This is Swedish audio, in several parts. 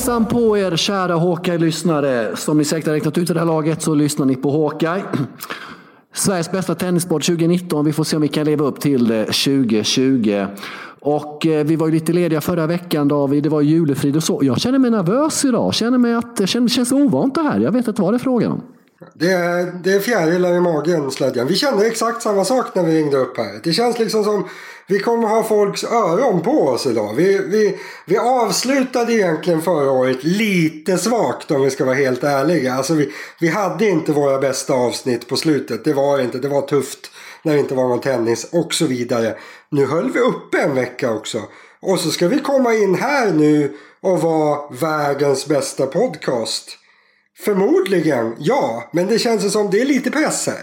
Hejsan på er kära Hawkeye-lyssnare. Som ni säkert har räknat ut i det här laget så lyssnar ni på Hawkeye. Sveriges bästa tennissport 2019. Vi får se om vi kan leva upp till det 2020. Och eh, vi var ju lite lediga förra veckan David. Det var julefrid och så. Jag känner mig nervös idag. Känner mig att eh, det känns, känns ovant det här. Jag vet inte vad det är frågan om. Det är, det är fjärilar i magen slädjan. Vi kände exakt samma sak när vi ringde upp här. Det känns liksom som vi kommer ha folks öron på oss idag. Vi, vi, vi avslutade egentligen förra året lite svagt om vi ska vara helt ärliga. Alltså vi, vi hade inte våra bästa avsnitt på slutet. Det var inte. Det var tufft när det inte var någon tennis och så vidare. Nu höll vi uppe en vecka också. Och så ska vi komma in här nu och vara världens bästa podcast. Förmodligen, ja. Men det känns som det är lite press här.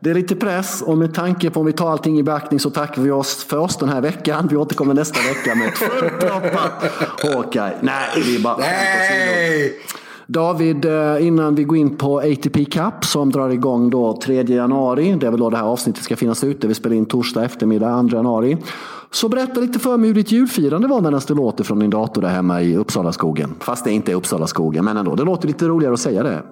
Det är lite press och med tanke på om vi tar allting i beaktning så tackar vi oss för oss den här veckan. Vi återkommer nästa vecka med ett fullproppat Hawkeye. Nej, vi är bara Nej! David, eh, innan vi går in på ATP Cup som drar igång då 3 januari. Det är väl då det här avsnittet ska finnas ute. Vi spelar in torsdag eftermiddag 2 januari. Så berätta lite för mig hur ditt julfirande var medan det låter från din dator där hemma i Uppsala skogen. Fast det inte är Uppsala skogen, men ändå. Det låter lite roligare att säga det.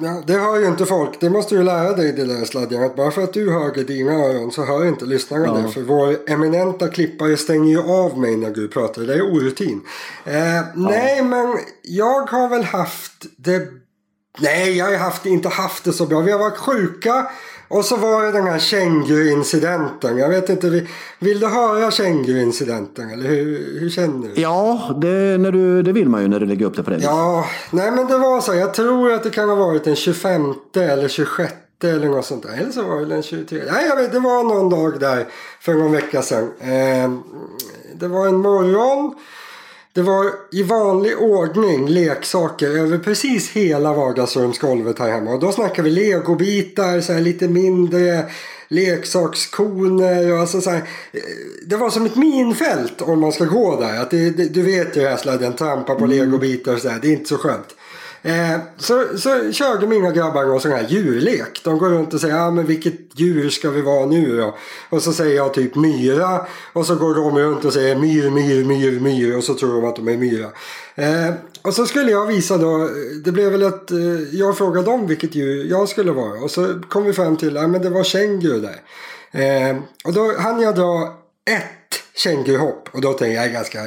Ja, det hör ju inte folk. Det måste du lära dig det där sladjan. Att bara för att du hör i dina öron så hör inte lyssnarna Ja. det. För vår eminenta klippare stänger ju av mig när du pratar. Det är orutin. Eh, Nej men jag har väl haft det. Nej jag har haft, inte haft det så bra. Vi har varit sjuka. Och så var det den här känguru-incidenten. Jag vet inte, vi- vill du höra känguru-incidenten? Eller hur, hur känner du? Ja, det, när du, det vill man ju när du lägger upp det på det. Ja, nej men det var så. Jag tror att det kan ha varit den 25 eller 26 eller något sånt där. Eller så var det den 23. Nej, jag vet, det var någon dag där för någon vecka sedan. Eh, det var en morgon. Det var i vanlig ordning leksaker över precis hela vardagsrumsgolvet här hemma. Och då snackar vi legobitar, så här lite mindre leksakskoner och alltså så här, Det var som ett minfält om man ska gå där. Att det, det, du vet ju jag sladden trampar på legobitar och så här. Det är inte så skönt. Eh, så, så körde mina grabbar någon sån här djurlek. De går runt och säger ah, men vilket djur ska vi vara nu då? Och så säger jag typ myra. Och så går de runt och säger myr, myr, myr, myr. Och så tror de att de är myra. Eh, och så skulle jag visa då. Det blev väl att eh, jag frågade dem vilket djur jag skulle vara. Och så kom vi fram till att ah, men det var känguru där. Eh, och då hann jag dra ett känguruhopp. Och då tänkte jag, jag är ganska,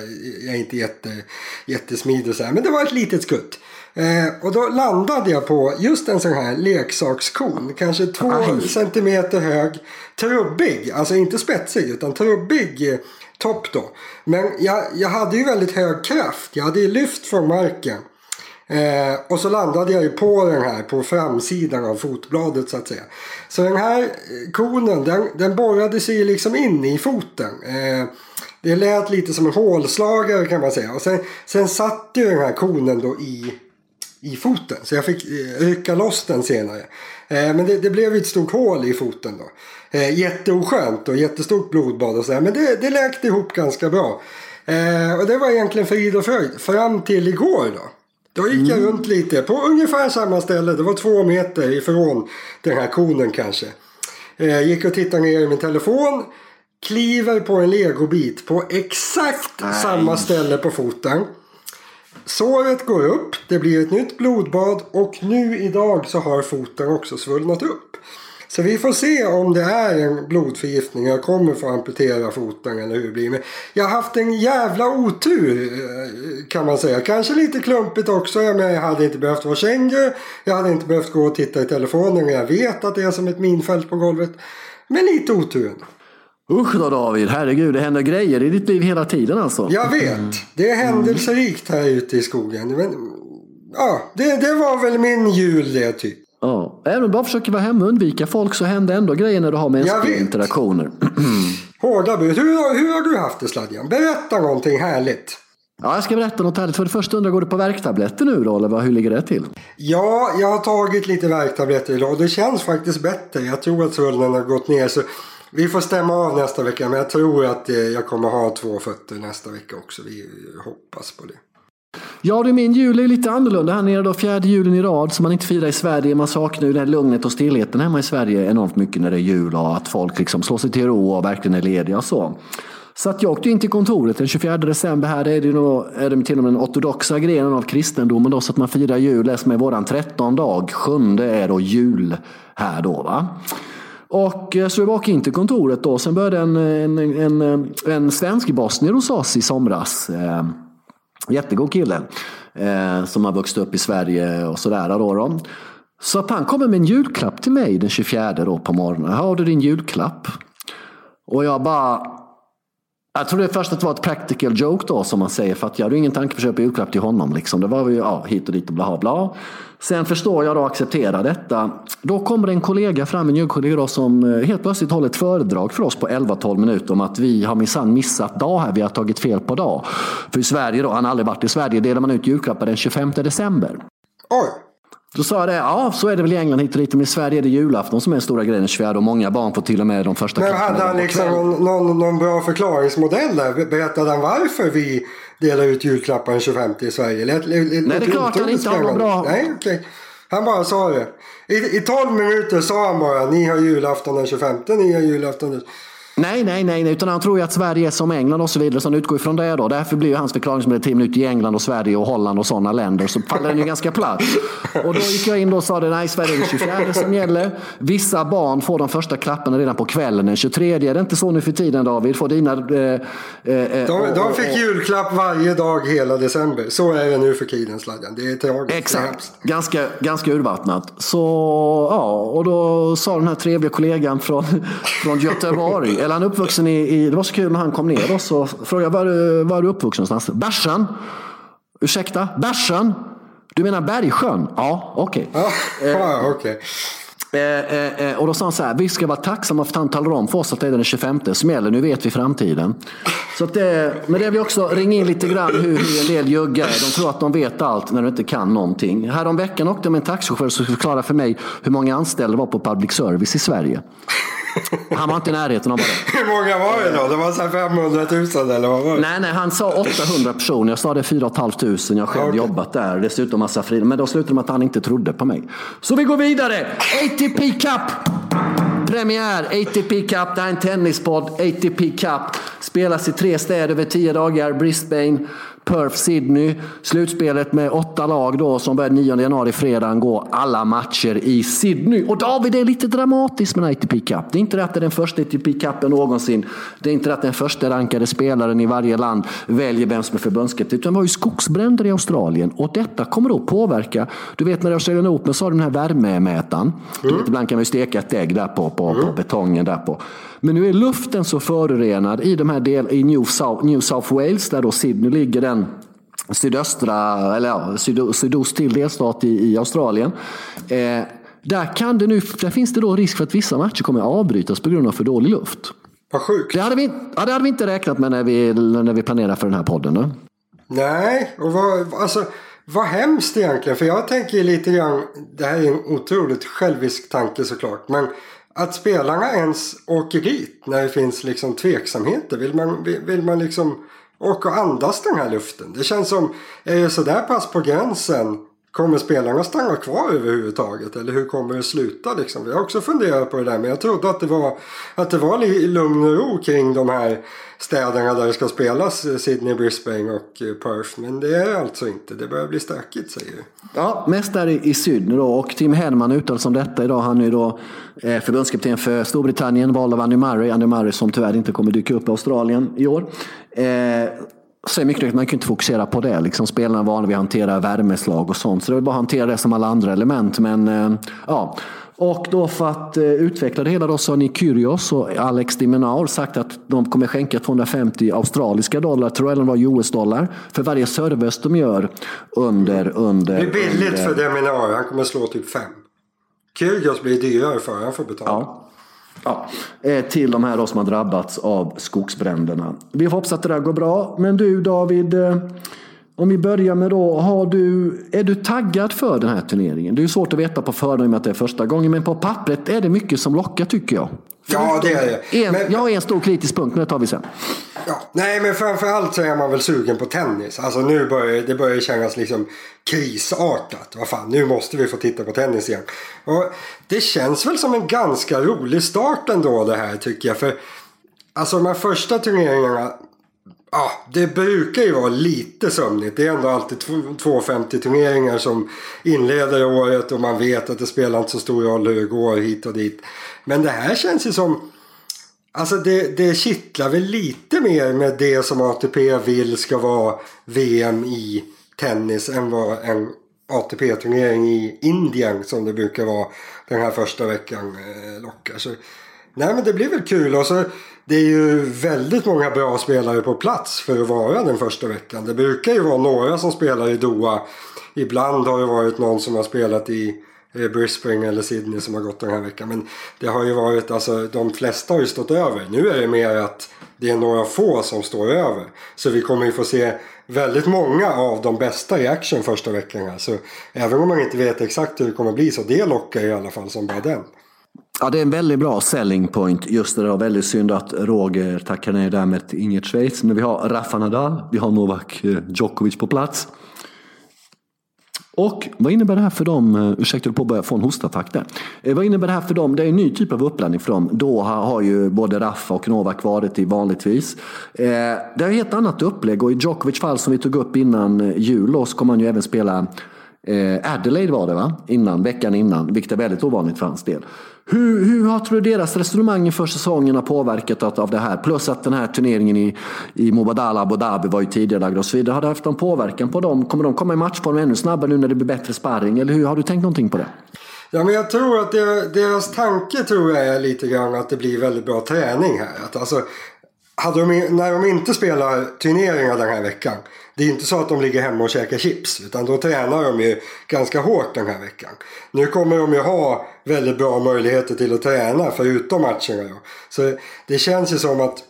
jag är inte jätte, jättesmidig och så här. Men det var ett litet skutt. Eh, och då landade jag på just en sån här leksakskon. Kanske två Aj. centimeter hög. Trubbig, alltså inte spetsig utan trubbig eh, topp då. Men jag, jag hade ju väldigt hög kraft. Jag hade ju lyft från marken. Eh, och så landade jag ju på den här på framsidan av fotbladet så att säga. Så den här eh, konen den, den borrade sig liksom in i foten. Eh, det lät lite som en hålslagare kan man säga. Och sen, sen satt ju den här konen då i, i foten. Så jag fick eh, rycka loss den senare. Eh, men det, det blev ett stort hål i foten då. Eh, jätteoskönt och jättestort blodbad och sådär. Men det, det läkte ihop ganska bra. Och det var egentligen frid och fröjd. Fram till igår då. Då gick jag runt lite på ungefär samma ställe. Det var två meter ifrån den här konen kanske. Gick och tittade ner i min telefon. Kliver på en legobit på exakt samma ställe på foten. Såret går upp, det blir ett nytt blodbad och nu idag så har foten också svullnat upp. Så vi får se om det är en blodförgiftning. Jag kommer få amputera foten eller hur det blir. Men jag har haft en jävla otur eh, kan man säga. Kanske lite klumpigt också. Jag hade inte behövt vara känguru. Jag hade inte behövt gå och titta i telefonen. Jag vet att det är som ett minfält på golvet. Men lite otur ändå. Usch då David, herregud, det händer grejer i ditt liv hela tiden alltså. Jag vet. Det är händelserikt här ute i skogen. Men, ja, det, det var väl min jul det typ. Ja. Även om du bara försöker vara hemma och undvika folk så händer ändå grejer när du har mänskliga interaktioner. Hårda bud. Hur, har- hur har du haft det Sladjan? Berätta någonting härligt. Ja, jag ska berätta något härligt. För det första undrar går du på värktabletter nu då? Eller vad, hur ligger det till? Ja, jag har tagit lite värktabletter idag och det känns faktiskt bättre. Jag tror att svullen har gått ner. Så vi får stämma av nästa vecka. Men jag tror att eh, jag kommer ha två fötter nästa vecka också. Vi hoppas på det. Ja, du, min jul är lite annorlunda här nere då. Fjärde julen i rad som man inte firar i Sverige. Man saknar ju det här lugnet och stillheten hemma i Sverige enormt mycket när det är jul och att folk liksom slår sig till ro och verkligen är lediga och så. Så att jag åkte in till kontoret den 24 december. Här är det, nog, är det till och med den ortodoxa grenen av kristendomen. Då, så att man firar jul som är våran 13 dag. Sjunde är då jul här då. Va? Och eh, så vi åkte in till kontoret då. Sen började en, en, en, eh, en svensk bosnier hos oss i somras. Eh, jättegod kille. Som har vuxit upp i Sverige och sådär. Då, då. Så att han kommer med en julklapp till mig den 24 då på morgonen. Här har du din julklapp. Och jag bara... Jag trodde först att det var ett practical joke då som man säger. För att jag hade ingen tanke på att köpa julklapp till honom. Liksom. Det var ju ja, hit och dit och bla bla. Sen förstår jag då och accepterar detta. Då kommer en kollega fram, en kollega då, som eh, helt plötsligt håller ett föredrag för oss på 11-12 minuter om att vi har minsann missat dag här. Vi har tagit fel på dag. För i Sverige då, han har aldrig varit i Sverige, delar man ut julklappar den 25 december. Oj! Då sa jag det, ja så är det väl i England hit och dit, men i Sverige är det julafton som är den stora grejen 24 och många barn får till och med de första Men hade han liksom någon, någon, någon bra förklaringsmodell där? Berättade han varför vi delar ut julklappar den 25 i Sverige? Lät, lät, Nej, det är klart han inte har någon bra... Nej. Okay. Han bara sa det. I, I 12 minuter sa han bara, ni har julafton den 25, ni har julafton den Nej, nej, nej, utan han tror ju att Sverige är som England och så vidare, så han utgår ifrån det då. Därför blir hans förklaringsmodell 10 minuter i England och Sverige och Holland och sådana länder, så faller den ju ganska platt. Och då gick jag in och sa det, nej, Sverige är det 24 som gäller. Vissa barn får de första klapparna redan på kvällen den 23. Är det inte så nu för tiden David? Får dina... Eh, eh, de, de fick julklapp varje dag hela december. Så är det nu för tiden, Sladjan. Det är tragiskt. Exakt, ganska, ganska urvattnat. Så, ja, och då sa den här trevliga kollegan från, från Göteborg, eller han är uppvuxen i, i, det var så kul när han kom ner och så frågade jag var, var är du uppvuxen någonstans? Bärsen? Ursäkta? Bärsen? Du menar Bergsjön? Ja, okej. Okay. Ja, okay. Eh, eh, eh, och då sa han så här, vi ska vara tacksamma för att han talar om för oss att det är den 25 som gäller, nu vet vi framtiden. Så att det, men det vill också ringa in lite grann hur, hur en del juggar. De tror att de vet allt när de inte kan någonting. Härom veckan åkte jag med en taxichaufför som förklarade för mig hur många anställda var på public service i Sverige. Han var inte i närheten av det. Hur många var det då? Det var så 500 000 eller vad var det? Nej, nej, han sa 800 personer. Jag sa det 4 500. Jag har själv okay. jobbat där. Dessutom massa fri. Men då slutade med att han inte trodde på mig. Så vi går vidare. ATP Cup. Premiär ATP Cup. Det här är en tennispodd. ATP Cup. Spelas i tre städer över tio dagar. Brisbane. Perth, Sydney. Slutspelet med åtta lag då som börjar 9 januari, fredagen, går alla matcher i Sydney. Och David, det är lite dramatiskt med ATP Cup. Det är inte att det är den första ATP Cupen någonsin. Det är inte att den första rankade spelaren i varje land väljer vem som är förbundskapten. Utan det var ju skogsbränder i Australien. Och detta kommer då påverka. Du vet när Australian Open så har du den här värmemätaren. Mm. ibland kan man ju steka ett ägg där på, på, mm. på betongen där på. Men nu är luften så förorenad i de här del, i New South, New South Wales, där då Sydney ligger, den sydöstra, eller ja, syd, sydost till delstat i, i Australien. Eh, där, kan det nu, där finns det då risk för att vissa matcher kommer att avbrytas på grund av för dålig luft. Vad sjukt. Det hade vi, ja, det hade vi inte räknat med när vi, när vi planerade för den här podden. Då. Nej, och vad, alltså, vad hemskt egentligen. För jag tänker lite grann, det här är en otroligt självisk tanke såklart. Men att spelarna ens åker dit när det finns liksom tveksamheter. Vill man, vill, vill man liksom åka och andas den här luften? Det känns som, är det sådär pass på gränsen Kommer spelarna stanna kvar överhuvudtaget? Eller hur kommer det sluta liksom? Jag har också funderat på det där men jag trodde att det var, att det var lugn och ro kring de här städerna där det ska spelas eh, Sydney, Brisbane och eh, Perth. Men det är alltså inte. Det börjar bli stökigt säger du. Ja, mest där i Sydney då. Och Tim Henman uttalade sig om detta idag. Han är ju då eh, förbundskapten för Storbritannien, vald av Andy Murray. Andy Murray som tyvärr inte kommer dyka upp i Australien i år. Så är mycket man kan inte fokusera på det. Liksom, spelarna är vana vid att hantera värmeslag och sånt. Så det är bara att hantera det som alla andra element. Men eh, ja. Och då för att eh, utveckla det hela då så har Kyrgios och Alex Dimenaur sagt att de kommer skänka 250 australiska dollar, tror jag, eller var US-dollar, för varje service de gör under... under det är billigt under... för Dimenaur, han kommer slå typ fem. Kyrgios blir dyrare för, han får betala. Ja. Ja, eh, till de här då som har drabbats av skogsbränderna. Vi hoppas att det där går bra. Men du David, eh, om vi börjar med då, har du, är du taggad för den här turneringen? Det är svårt att veta på förhand med att det är första gången, men på pappret är det mycket som lockar tycker jag. Ja, det är det. En, men, jag har en stor kritisk punkt, men det tar vi sen. Ja, nej, men framförallt så är man väl sugen på tennis. Alltså nu börjar det börjar kännas liksom krisartat. Vad fan, nu måste vi få titta på tennis igen. Och det känns väl som en ganska rolig start ändå det här tycker jag. För Alltså de här första turneringarna. Ja, det brukar ju vara lite sömnigt. Det är ändå alltid 250 turneringar som inleder året och man vet att det spelar inte så stor roll hur det går hit och dit. Men det här känns ju som Alltså det, det kittlar väl lite mer med det som ATP vill ska vara VM i tennis än vad en ATP-turnering i Indien som det brukar vara den här första veckan eh, lockar. Så, nej men det blir väl kul och så det är ju väldigt många bra spelare på plats för att vara den första veckan. Det brukar ju vara några som spelar i Doha. Ibland har det varit någon som har spelat i eh, Brisbane eller Sydney som har gått den här veckan. Men det har ju varit, alltså de flesta har ju stått över. Nu är det mer att det är några få som står över. Så vi kommer ju få se väldigt många av de bästa i action första veckan här. Så även om man inte vet exakt hur det kommer bli så det lockar i alla fall som bara den. Ja, det är en väldigt bra selling point. Just det, det var väldigt synd att Roger tackade nej där med inget Schweiz. Men vi har Rafa Nadal, vi har Novak eh, Djokovic på plats. Och vad innebär det här för dem? Eh, ursäkta du påbörjar få en hostattack där. Eh, vad innebär det här för dem? Det är en ny typ av uppladdning för dem. Då har ju både Rafa och Novak varit i vanligtvis. Eh, det är ett helt annat upplägg och i Djokovic fall som vi tog upp innan eh, jul så kommer han ju även spela eh, Adelaide var det va? Innan, veckan innan, vilket är väldigt ovanligt för hans del. Hur, hur har tror du deras resonemang inför säsongen har påverkat av det här? Plus att den här turneringen i, i Mubadala Abu Dhabi var ju tidigare lagd och så vidare. Har det haft någon påverkan på dem? Kommer de komma i matchform ännu snabbare nu när det blir bättre sparring? Eller hur, har du tänkt någonting på det? Ja, men jag tror att deras tanke tror jag är lite grann att det blir väldigt bra träning här. Att alltså, hade de, när de inte spelar turneringar den här veckan. Det är ju inte så att de ligger hemma och käkar chips. Utan då tränar de ju ganska hårt den här veckan. Nu kommer de ju ha väldigt bra möjligheter till att träna förutom matcherna. Då. Så det känns ju som att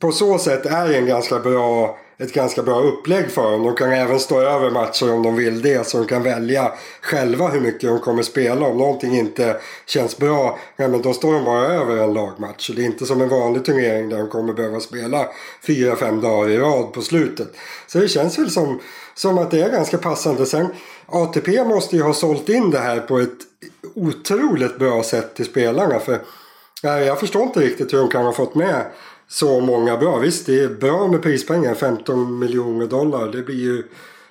på så sätt är det en ganska bra ett ganska bra upplägg för dem. De kan även stå över matcher om de vill det. Så de kan välja själva hur mycket de kommer spela. Om någonting inte känns bra, ja, men då står de bara över en lagmatch. Så det är inte som en vanlig turnering där de kommer behöva spela fyra, fem dagar i rad på slutet. Så det känns väl som, som att det är ganska passande. Sen ATP måste ju ha sålt in det här på ett otroligt bra sätt till spelarna. För jag förstår inte riktigt hur de kan ha fått med så många bra. Visst, det är bra med prispengar. 15 miljoner dollar. Det blir ju,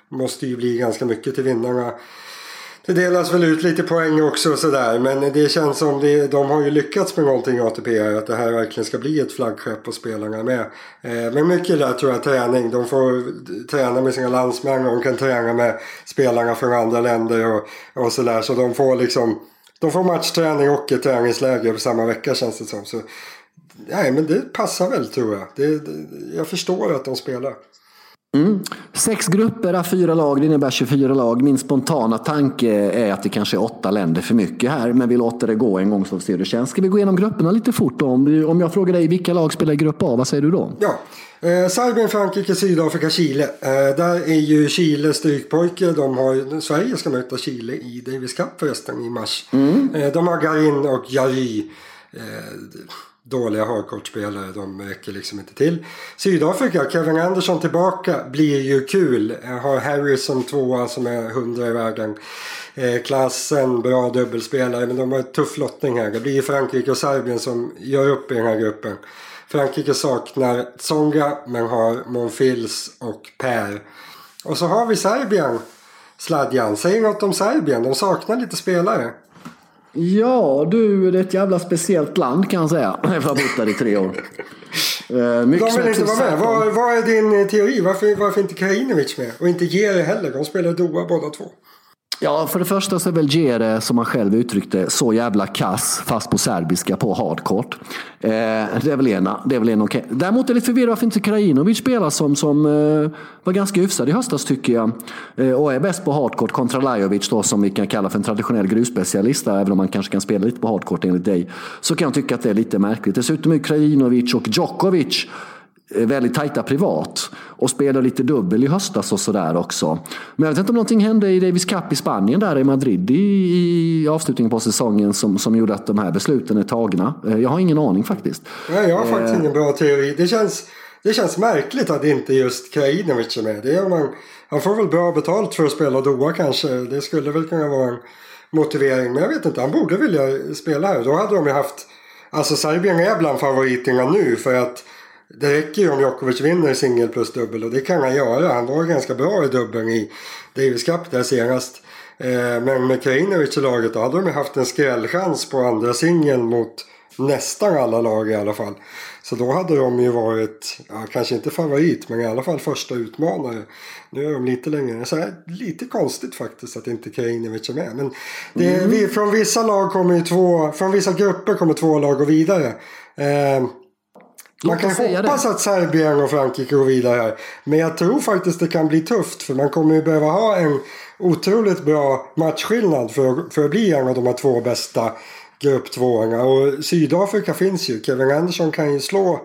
måste ju bli ganska mycket till vinnarna. Det delas väl ut lite poäng också och sådär. Men det känns som det, de har ju lyckats med någonting ATP. Att det här verkligen ska bli ett flaggskepp och spelarna med. Eh, men mycket där tror jag träning. De får träna med sina landsmän. De kan träna med spelarna från andra länder och, och sådär. Så de får liksom de får matchträning och ett träningsläger på samma vecka känns det som. Så nej, men det passar väl tror jag. Det, det, jag förstår att de spelar. Mm. Sex grupper av fyra lag, det innebär 24 lag. Min spontana tanke är att det kanske är åtta länder för mycket här, men vi låter det gå en gång så får vi se hur det känns. Ska vi gå igenom grupperna lite fort då? Om, jag frågar dig vilka lag spelar i grupp A, vad säger du då? Ja, eh, Serbien, Frankrike, Sydafrika, Chile. Eh, där är ju Chile strykpojke. De har, Sverige ska möta Chile i Davis Cup förresten i mars. Mm. Eh, de har Garin och Jari. Eh, dåliga hardcourt-spelare. De räcker liksom inte till. Sydafrika, Kevin Anderson tillbaka blir ju kul. Har Harrison tvåa som är hundra i vägen. Eh, klassen, bra dubbelspelare. Men de har ett tuff lottning här. Det blir ju Frankrike och Serbien som gör upp i den här gruppen. Frankrike saknar Tsonga men har Monfils och Per. Och så har vi Serbien. Sladjan, säg något om Serbien. De saknar lite spelare. Ja, du, det är ett jävla speciellt land kan jag säga. Efter att ha bott där i tre år. Uh, mycket de vill inte vara med. Vad, vad, är din eh, teori? Varför, varför inte Krajinovic med? Och inte Jere heller. De spelar Doha båda två. Ja, för det första så är väl Gere, som han själv uttryckte, så jävla kass, fast på serbiska, på hardcourt. Eh, det är väl ena. Det är väl en okej. Okay. Däremot är jag lite förvirrad varför inte Krajinovic spelar som, som eh, var ganska hyfsad i höstas tycker jag. Eh, och är bäst på hardcourt kontra Lajovic då, som vi kan kalla för en traditionell grusspecialist, även om man kanske kan spela lite på hardcourt enligt dig. Så kan jag tycka att det är lite märkligt. Dessutom är Krajinovic och Djokovic väldigt tajta privat och spelade lite dubbel i höstas och sådär också. Men jag vet inte om någonting hände i Davis Cup i Spanien där i Madrid i, i avslutningen på säsongen som, som gjorde att de här besluten är tagna. Eh, jag har ingen aning faktiskt. Nej, jag har faktiskt eh. ingen bra teori. Det känns, det känns märkligt att inte just Krajinovic är med. Det är man, han får väl bra betalt för att spela Doha kanske. Det skulle väl kunna vara en motivering. Men jag vet inte, han borde vilja spela här. Då hade de ju haft alltså Serbien är bland favoriterna nu för att det räcker ju om Djokovic vinner singel plus dubbel och det kan han göra. Han var ganska bra i dubbeln i Davis Cup där senast. Eh, men med Krajinovic i laget då hade de haft en skrällchans på andra singeln mot nästan alla lag i alla fall. Så då hade de ju varit, ja, kanske inte favorit, men i alla fall första utmanare. Nu är de lite längre. Så här, lite konstigt faktiskt att inte Krajinovic är med. Men det, mm. vi, från vissa lag kommer ju två, från vissa grupper kommer två lag gå vidare. Eh, man kan hoppas det. att Serbien och Frankrike går vidare här. Men jag tror faktiskt det kan bli tufft. För man kommer ju behöva ha en otroligt bra matchskillnad för, för att bli en av de här två bästa grupp tvåorna. Och Sydafrika finns ju. Kevin Anderson kan ju slå.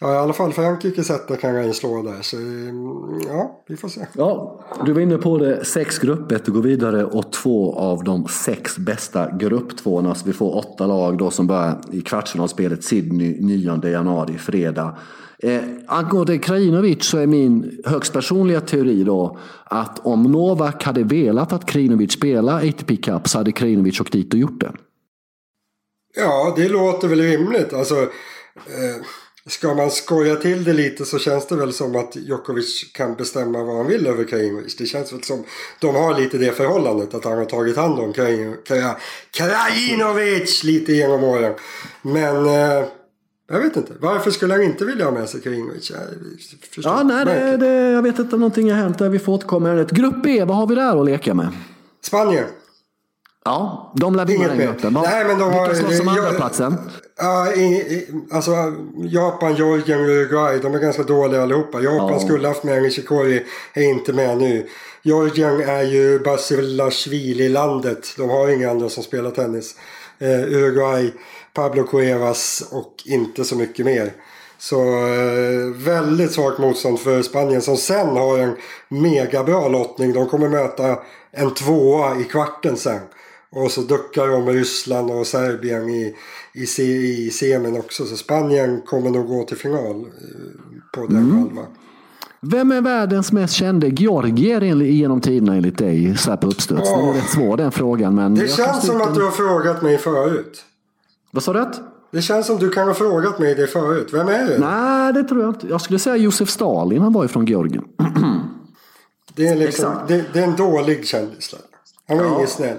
Ja, i alla fall Frankrike sätta kan han ju slå där. Så mm, ja, vi får se. Ja, du var inne på det. Sex grupper går vidare och två av de sex bästa grupptvåorna. Så vi får åtta lag då som börjar i kvartsfinalspelet Sydney 9 januari, fredag. Eh, angående Krajinovic så är min högst personliga teori då att om Novak hade velat att Krajinovic spelar ATP Cup så hade Krajinovic åkt dit och gjort det. Ja, det låter väl rimligt. Alltså, eh, ska man skoja till det lite så känns det väl som att Djokovic kan bestämma vad han vill över Krajinovic. Det känns väl som de har lite det förhållandet att han har tagit hand om Krajinovic lite genom åren. Men eh, jag vet inte. Varför skulle han inte vilja ha med sig Krajinovic? Ja, nej, det, det, jag vet inte om någonting har hänt där. Vi får återkomma. Grupp B, vad har vi där att leka med? Spanien. Ja, de lär vinna den gruppen. Nej, men de Vilka slåss om andraplatsen? Ja, alltså Japan, Georgien Uruguay. De är ganska dåliga allihopa. Japan ja. skulle haft med Nishikori. Är inte med nu. Georgien är ju Basilashvili-landet. De har inga andra som spelar tennis. Eh, Uruguay, Pablo Cuevas och inte så mycket mer. Så eh, väldigt svagt motstånd för Spanien som sen har en megabra lottning. De kommer möta en tvåa i kvarten sen. Och så duckar de Ryssland och Serbien i, i, i semin också. Så Spanien kommer nog gå till final eh, på den mm. halvan. Vem är världens mest kände georgier genom tiderna enligt dig? Så här på uppstuds. Oh. Det är rätt svår den frågan. Men det känns som att du har frågat mig förut. Vad sa du? Det känns som du kan ha frågat mig det förut. Vem är det? Nej, det tror jag inte. Jag skulle säga Josef Stalin. Han var ju från Georgien. det, är liksom, det, det, är en dålig kändis. Han var ja. ingen snäll.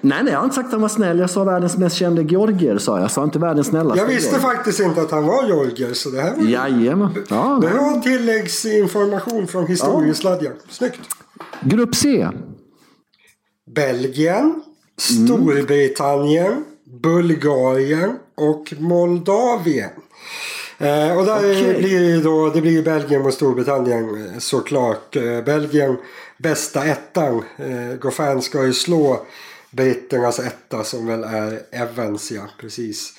Nej, nej, jag har inte sagt att han var snäll. Jag sa världens mest kände georgier, sa jag. Jag sa inte världens snällaste. Jag visste georgier. faktiskt inte att han var georgier. Så det här var Jajamän. Ja, Bra tilläggsinformation från historiesladjan. Ja. Snyggt. Grupp C. Belgien, Storbritannien, mm. Bulgarien och Moldavien. Eh, och där okay. blir det, då, det blir Belgien och Storbritannien eh, såklart. Eh, Belgien bästa ettan. Eh, Goffin ska ju slå britternas alltså etta som väl är Evans ja, precis.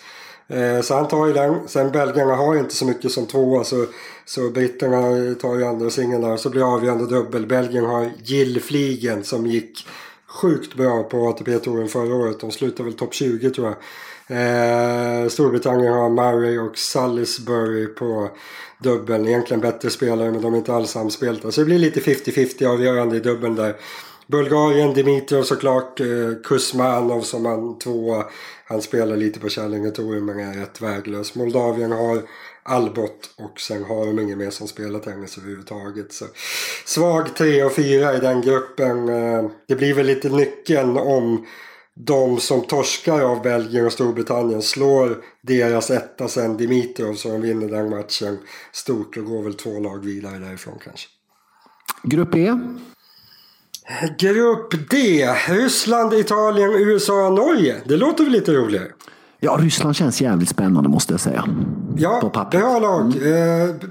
Eh, så han tar ju den. Sen belgarna har inte så mycket som tvåa så, så britterna tar ju andra singeln där. Så blir avgörande dubbel. Belgien har Gillfliegen som gick sjukt bra på ATP-touren förra året. De slutade väl topp 20 tror jag. Eh, Storbritannien har Murray och Salisbury på dubbeln. Egentligen bättre spelare men de är inte alls samspelta. Så det blir lite 50-50 avgörande i dubbeln där. Bulgarien, Dimitrov såklart. Eh, Kuzmanov som han tvåa. Han spelar lite på Kärlingetouren men är rätt väglös. Moldavien har Albot och sen har de ingen mer som spelar tennis överhuvudtaget. Så svag 3 och 4 i den gruppen. Eh, det blir väl lite nyckeln om de som torskar av Belgien och Storbritannien slår deras etta sen Dimitrov så de vinner den matchen stort och går väl två lag vidare därifrån kanske. Grupp E? Grupp D. Ryssland, Italien, USA, Norge. Det låter väl lite roligare? Ja, Ryssland känns jävligt spännande måste jag säga. Ja, bra lag. Mm.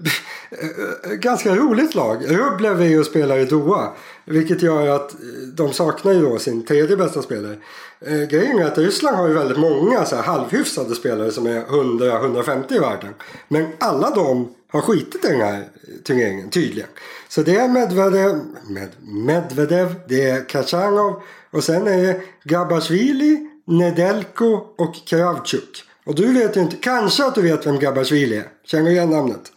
Eh, ganska roligt lag. Rublev är ju och spelar i Doha. Vilket gör att de saknar ju då sin tredje bästa spelare. Eh, grejen är att Ryssland har ju väldigt många så här halvhyfsade spelare som är 100-150 i världen. Men alla de har skitit i den här turneringen tydligen. Så det är Medvedev, Med, Medvedev det är Kachanov och sen är det Gabashvili, Nedelko och Kravchuk. Och du vet ju inte, kanske att du vet vem Gabashvili är? Känner du igen namnet?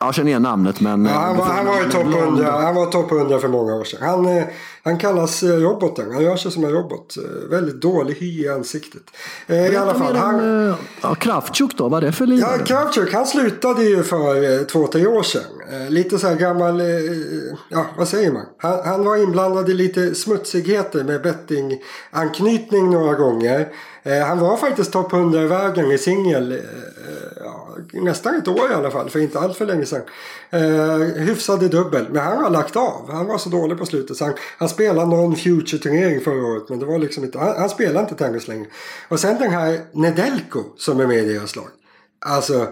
Jag känner igen namnet men... Ja, han, var, han, var ju topp 100, han var topp 100 för många år sedan. Han, eh, han kallas eh, roboten. Han gör sig som en robot. Eh, väldigt dålig hy i ansiktet. I alla fall. Han, ja, Kraftchuk då? Vad är det för lirare? Ja, Kraftchuk han slutade ju för två, tre år sedan. Lite så här gammal, ja vad säger man? Han, han var inblandad i lite smutsigheter med bettinganknytning några gånger. Eh, han var faktiskt topp 100 i vägen i singel eh, ja, nästan ett år i alla fall, för inte allt för länge sedan. Eh, hyfsade dubbel, men han har lagt av. Han var så dålig på slutet så han, han spelade någon Future-turnering förra året, men det var liksom inte, han, han spelade inte tennis längre. Och sen den här Nedelko som är med i deras lag. Alltså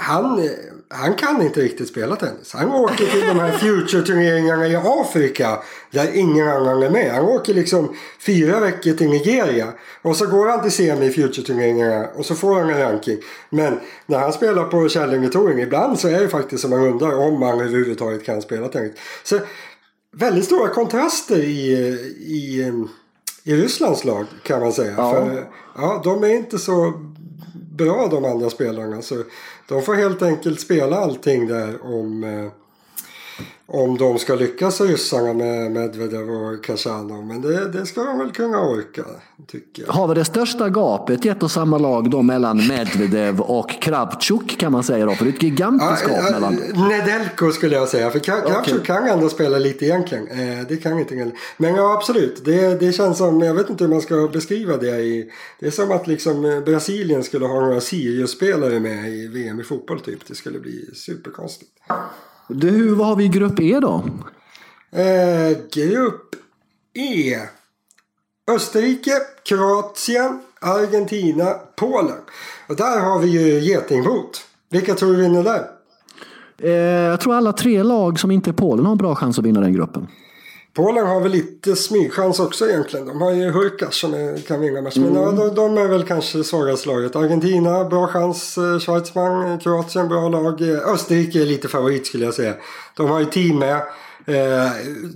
han, han kan inte riktigt spela tennis. Han åker till de här Future-turneringarna i Afrika där ingen annan är med. Han åker liksom fyra veckor till Nigeria och så går han till semi i Future-turneringarna och så får han en ranking. Men när han spelar på Kärlingetouren ibland så är det faktiskt som man undrar om han överhuvudtaget kan spela tennis. Så väldigt stora kontraster i, i, i Rysslands lag kan man säga. Ja. För, ja, de är inte så bra de andra spelarna. Så de får helt enkelt spela allting där om, eh, om de ska lyckas ryssarna med Medvedev och Khachanov. Men det, det ska de väl kunna orka, tycker jag. Har vi det största gapet i ett och samma lag då mellan Medvedev och Kravchuk kan man säga då? För det är ett gigantiskt gap mellan... Nedelko skulle jag säga. För Kravchuk okay. kan ändå spela lite egentligen. Eh, det kan inte Men ja, absolut. Det, det känns som, jag vet inte hur man ska beskriva det. I, det är som att liksom eh, Brasilien skulle ha några Sirius-spelare med i VM i fotboll typ. Det skulle bli superkonstigt. Du, vad har vi i grupp E då? Eh, grupp E. Österrike, Kroatien, Argentina, Polen. Och där har vi ju getingbot. Vilka tror du vinner där? Eh, jag tror alla tre lag som inte är Polen har en bra chans att vinna den gruppen. Polen har väl lite smygchans också egentligen. De har ju Hurkas som är, kan vinna matchen. Mm. Men de, de, är väl kanske svagaste laget. Argentina, bra chans. Eh, Schweizman, Kroatien, bra lag. Eh, Österrike är lite favorit skulle jag säga. De har ju team med. Eh,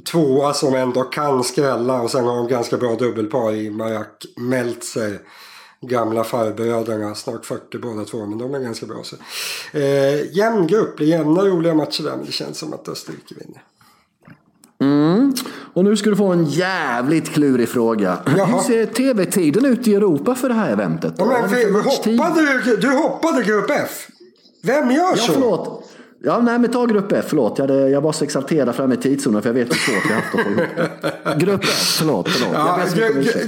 tvåa som ändå kan skrälla och sen har de ganska bra dubbelpar i Majak Meltzer. Gamla farbröderna, snart 40 båda två, men de är ganska bra. Så. Eh, jämn grupp, det är jämna roliga matcher där men det känns som att Österrike vinner. Mm. Och nu ska du få en jävligt klurig fråga. Jaha. Hur ser tv-tiden ut i Europa för det här eventet? Ja, men, hoppade du, du hoppade grupp F? Vem gör ja, så? Förlåt. Ja, nej men ta grupp F, förlåt. Jag, hade, jag var så exalterad framme i tidszonen för jag vet hur svårt jag haft att få ihop Grupp F, förlåt. förlåt. Ja,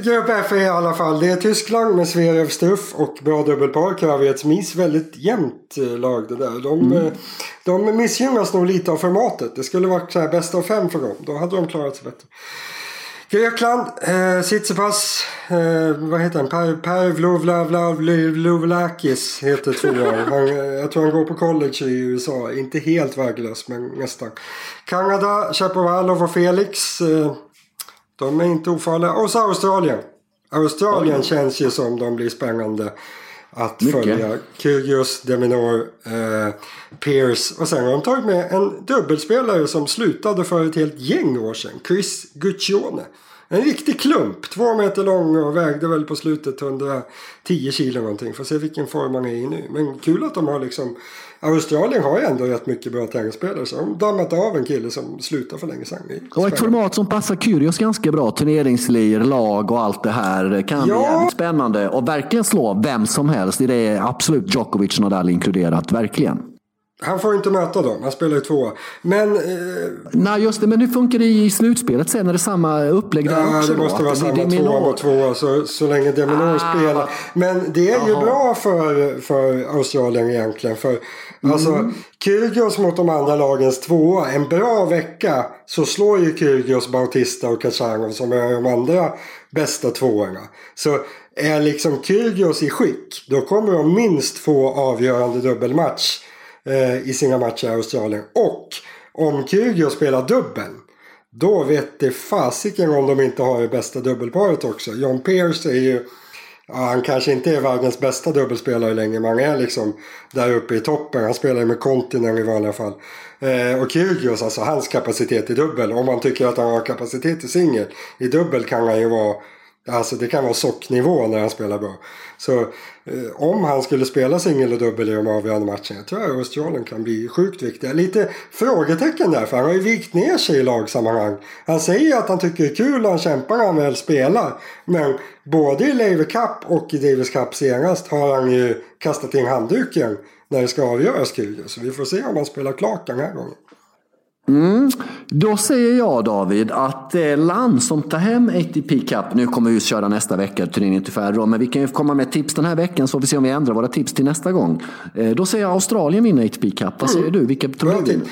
grupp F är i alla fall, det är Tyskland med Zverev Stuff och bra dubbelpar. Kravets väldigt jämnt eh, lag det där. De, mm. Eh, de missgynnas nog lite av formatet. Det skulle varit så här bästa av fem för dem. Då hade de klarat sig bättre. Grekland, eh, Tsitsipas, eh, vad heter han? Per, per heter tvåan. Han, eh, jag tror han går på college i USA. Inte helt värdelös men nästan. Kanada, Chapovalov och Felix. Eh, de är inte ofarliga. Och så Australien. Australien känns ju som de blir spännande att Mycket. följa. Kyrgios, Deminor, eh, Pierce och sen har de tagit med en dubbelspelare som slutade för ett helt gäng år sedan. Chris Guccione. En riktig klump. Två meter lång och vägde väl på slutet 110 kilo någonting. Får se vilken form han är i nu. Men kul att de har liksom Australien har ju ändå rätt mycket bra tennisspelare. Så de dammat av en kille som slutade för länge sedan. Och ett format som passar Kyrgios ganska bra. Turneringslir, lag och allt det här. Kan ja. bli jävligt spännande. Och verkligen slå vem som helst. Det är absolut Djokovic Nadal inkluderat. Verkligen. Han får inte möta dem, han spelar ju två. Men... Eh... Nej, just det. Men hur funkar det i slutspelet sen? Är det samma upplägg där ja, också? det måste då? vara samma tvåa mot tvåa så, så länge Deminor ah. spelar. Men det är Aha. ju bra för, för Australien egentligen. För mm. alltså, Kyrgios mot de andra lagens tvåa. En bra vecka så slår ju Kyrgios Bautista och Khachanov som är de andra bästa tvåorna. Så är liksom Kyrgios i skick då kommer de minst få avgörande dubbelmatch eh, i sina matcher i Australien. Och om Kyrgios spelar dubbel. Då vet det fasiken om de inte har det bästa dubbelparet också. John Pierce är ju... Ja, han kanske inte är världens bästa dubbelspelare längre men han är liksom där uppe i toppen. Han spelar ju med Kontinen i vanliga fall. Eh, och Kyrgios, alltså hans kapacitet i dubbel. Om man tycker att han har kapacitet i singel. I dubbel kan han ju vara Alltså det kan vara socknivå när han spelar bra. Så eh, om han skulle spela singel och dubbel i de avgörande matcherna tror jag Australien kan bli sjukt viktiga. Lite frågetecken där för han har ju vikt ner sig i lagsammanhang. Han säger att han tycker det är kul och han kämpar när han väl spelar. Men både i Laver Cup och i Davis Cup senast har han ju kastat in handduken när det ska avgöras kul. Så vi får se om han spelar klart den här gången. Mm. Då säger jag David att det land som tar hem ATP Cup, nu kommer vi köra nästa vecka, turneringen till färre men vi kan ju komma med tips den här veckan så får vi se om vi ändrar våra tips till nästa gång. Eh, då säger jag Australien vinner ATP Cup. Vad säger mm. du? Vilka tror du vinner?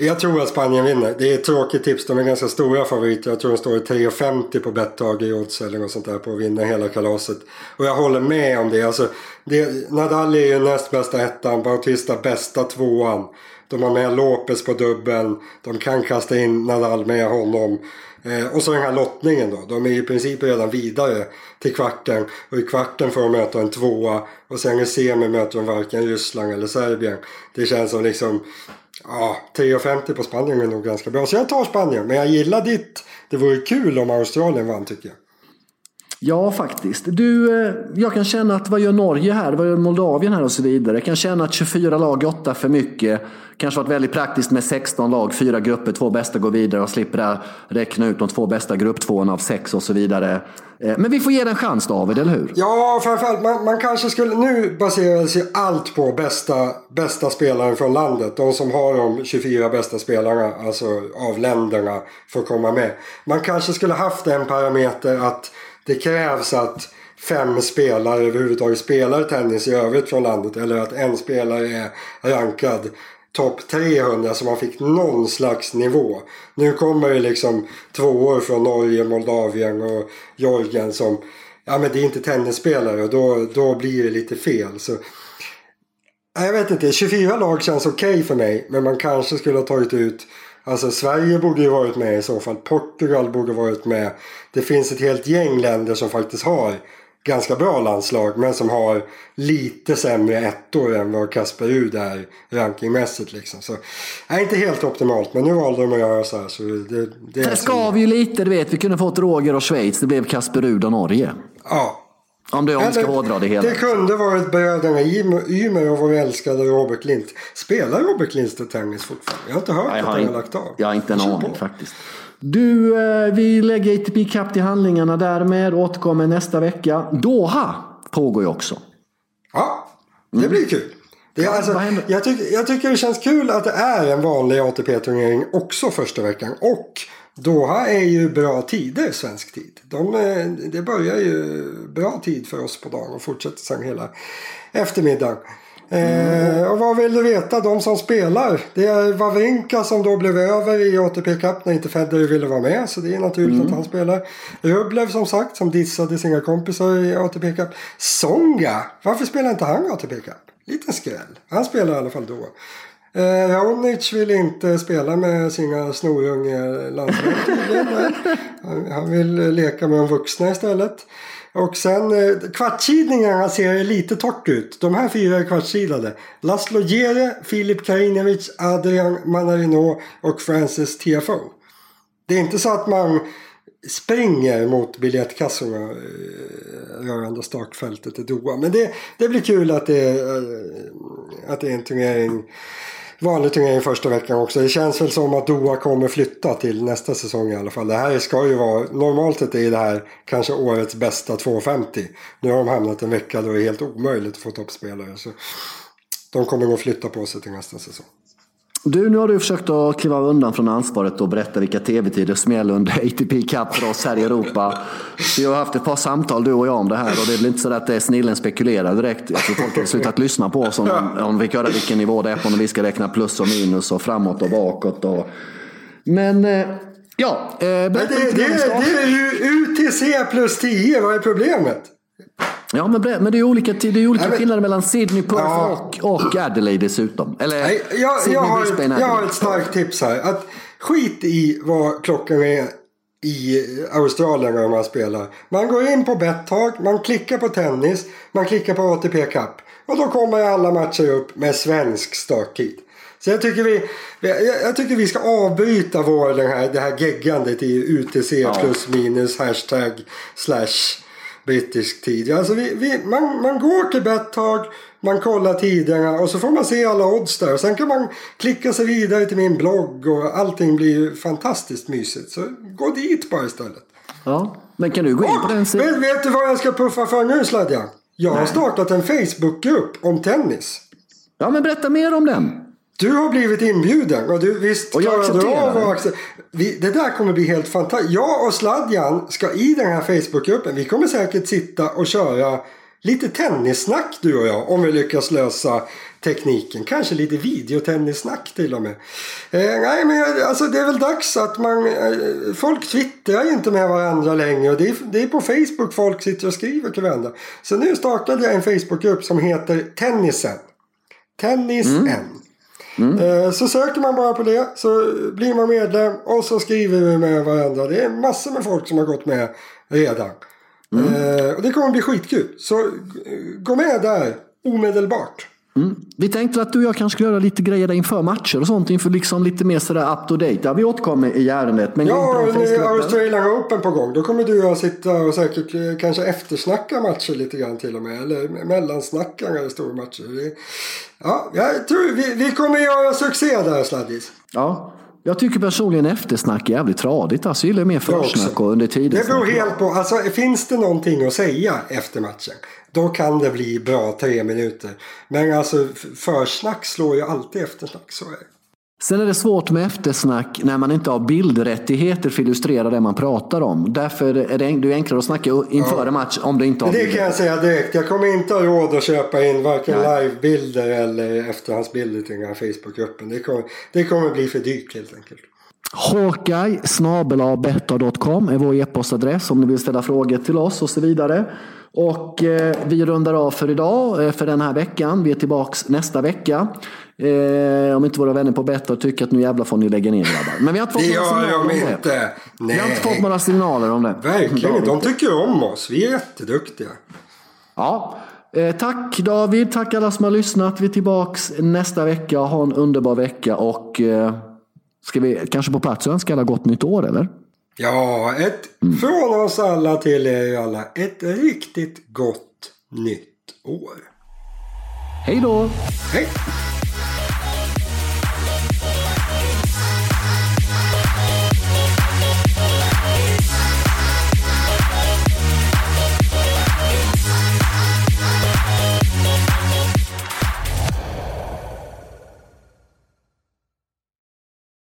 Jag tror att Spanien vinner. Det är ett tråkigt tips. De är ganska stora favoriter. Jag tror de står i 3,50 på Betthage i odds eller något sånt där på att vinna hela kalaset. Och jag håller med om det. Alltså, det Nadal är ju näst bästa ettan, Bautista bästa tvåan. De har med Lopez på dubbeln. De kan kasta in Nadal med honom. Eh, och så den här lottningen då. De är i princip redan vidare till kvarten. Och i kvarten får de möta en tvåa. Och sen i semi möter de varken Ryssland eller Serbien. Det känns som liksom... Ja, 3,50 på Spanien är nog ganska bra. Så jag tar Spanien. Men jag gillar ditt. Det vore kul om Australien vann tycker jag. Ja, faktiskt. Du, eh, jag kan känna att vad gör Norge här? Vad gör Moldavien här och så vidare? Jag kan känna att 24 lag, 8 för mycket. Kanske varit väldigt praktiskt med 16 lag, fyra grupper, två bästa går vidare och slipper där räkna ut de två bästa grupptvåorna av sex och så vidare. Eh, men vi får ge den en chans David, eller hur? Ja, framförallt man, man kanske skulle... Nu baseras ju allt på bästa, bästa spelaren från landet. De som har de 24 bästa spelarna, alltså av länderna, får komma med. Man kanske skulle haft en parameter att det krävs att fem spelare överhuvudtaget spelar tennis i övrigt från landet. Eller att en spelare är rankad topp 300 så man fick någon slags nivå. Nu kommer det liksom två år från Norge, Moldavien och Georgien som Ja men det är inte tennisspelare och då, då blir det lite fel. Så, jag vet inte, 24 lag känns okej okay för mig. Men man kanske skulle ha tagit ut Alltså Sverige borde ju varit med i så fall. Portugal borde varit med. Det finns ett helt gäng länder som faktiskt har ganska bra landslag men som har lite sämre ettor än vad Kasper Rud är rankingmässigt. Liksom. Så, är inte helt optimalt men nu valde de att göra så här. Så det, det Sen skav ju lite, du vet. Vi kunde fått Roger och Schweiz. Det blev Kasper Rud och Norge. Ja. Om du om ska hårdra det hela. Det kunde varit bröderna Ymer och vår älskade Robert Lint. Spelar Robert Lindstedt tennis fortfarande? Jag har inte hört Nej, att han har lagt av. Jag har inte en aning faktiskt. Du, eh, vi lägger ATP Cup till handlingarna därmed. Återkommer nästa vecka. Doha pågår ju också. Ja, det mm. blir kul. Det är alltså, jag, tycker, jag tycker det känns kul att det är en vanlig ATP-turnering också första veckan. Och Doha är ju bra tider, svensk tid. De, eh, det börjar ju bra tid för oss på dagen och fortsätter sen hela eftermiddagen. Mm. Eh, och vad vill du veta? De som spelar. Det är Wawrinka som då blev över i ATP Cup när inte Federer ville vara med. Så det är naturligt mm. att han spelar. Rublev som sagt som dissade sina kompisar i ATP Cup. Songa! Varför spelar inte han ATP Cup? Liten skräll. Han spelar i alla fall då. Eh, Raonic vill inte spela med sina snorunge landsmän han, han vill leka med de vuxna istället. Och sen eh, kvartsidningarna ser lite torrt ut. De här fyra är kvartsidade. Laszlo Gere, Filip Karinovic, Adrian Manarino och Francis TFO. Det är inte så att man springer mot biljettkassorna eh, rörande startfältet i Doha. Men det, det blir kul att det, eh, att det är en turnering vanlig i första veckan också. Det känns väl som att Doha kommer flytta till nästa säsong i alla fall. Det här ska ju vara, normalt sett är det här kanske årets bästa 250. Nu har de hamnat en vecka då det är helt omöjligt att få toppspelare. Så de kommer nog flytta på sig till nästa säsong. Du, nu har du försökt att kliva undan från ansvaret och berätta vilka tv-tider som gäller under ATP Cup för oss här i Europa. Vi har haft ett par samtal du och jag om det här och det är väl inte så att det är snillen spekulerar direkt. Jag tror folk har slutat lyssna på oss om, om vi höra vilken nivå det är på när vi ska räkna plus och minus och framåt och bakåt. Och... Men eh, ja, eh, berätta Men det, det, det är ju UTC plus 10, vad är problemet? Ja, men, men det är olika, det är olika Nej, skillnader mellan Sydney, Perth ja. och, och Adelaide dessutom. Eller Nej, jag, Sydney, jag, har, Brisbane, jag har ett starkt tips här. Att skit i vad klockan är i Australien när man spelar. Man går in på Betthag, man klickar på tennis, man klickar på ATP Cup. Och då kommer alla matcher upp med svensk starttid. Så jag tycker vi, jag, tycker vi ska avbryta vår, den här, det här geggandet i UTC plus minus hashtag slash brittisk tid. Alltså vi, vi, man, man går till Betthag, man kollar tiderna och så får man se alla odds där. Sen kan man klicka sig vidare till min blogg och allting blir ju fantastiskt mysigt. Så gå dit bara istället. Ja. Men kan du gå in på den sidan? Vet, vet du vad jag ska puffa för nu Sladjan? Jag har startat en Facebookgrupp om tennis. Ja, men berätta mer om den. Du har blivit inbjuden och du visst Och jag klarade du av det. att acce- vi, Det där kommer bli helt fantastiskt. Jag och Sladjan ska i den här Facebookgruppen, vi kommer säkert sitta och köra lite tennissnack du och jag. Om vi lyckas lösa tekniken. Kanske lite videotennissnack till och med. Eh, nej men alltså det är väl dags att man... Eh, folk twittrar ju inte med varandra längre. Och det, är, det är på Facebook folk sitter och skriver till varandra. Så nu startade jag en Facebookgrupp som heter Tennisen. Tennisen. Eh, Så söker man bara på det så blir man medlem och så skriver vi med varandra. Det är massor med folk som har gått med redan. Eh, Och det kommer bli skitkul. Så eh, gå med där omedelbart. Vi tänkte att du och jag kanske skulle göra lite grejer där inför matcher och sånt. Inför liksom lite mer sådär up to date. Ja, vi återkommer i ärendet. Men Ja, nu är. Australian Open på gång. Då kommer du och jag sitta och säkert eh, kanske eftersnacka matcher lite grann till och med. Eller mellansnacka när det står matcher. Ja, jag tror vi, vi kommer göra succé där Sladdis. Ja. Jag tycker personligen eftersnack är jävligt tradigt. Alltså, jag gillar mer försnack och under tiden. Det beror helt på. Alltså, finns det någonting att säga efter matchen. Då kan det bli bra tre minuter. Men alltså försnack slår ju alltid eftersnack. Så är det. Sen är det svårt med eftersnack när man inte har bildrättigheter för att illustrera det man pratar om. Därför är det det är enklare att snacka inför en match om du inte har Det bilder. kan jag säga direkt. Jag kommer inte ha råd att köpa in varken livebilder eller efterhandsbilder till den här Facebookgruppen. Det kommer, det kommer bli för dyrt helt enkelt. Hawkeye snabelabetta.com är vår e-postadress om ni vill ställa frågor till oss och så vidare. Och eh, vi rundar av för idag, eh, för den här veckan. Vi är tillbaks nästa vecka. Eh, om inte våra vänner på Betta tycker att nu jävlar får ni lägga ner grabbar. Men vi har inte fått Det några gör signaler om de det. inte. Vi har inte fått Nej, några signaler om det. verkligen. De tycker om oss. Vi är jätteduktiga. Ja. Eh, tack David, tack alla som har lyssnat. Vi är tillbaks nästa vecka. Ha en underbar vecka och eh, ska vi kanske på plats önska alla gott nytt år eller? Ja, ett, från oss alla till er alla. Ett riktigt gott nytt år. Hej då! Hej!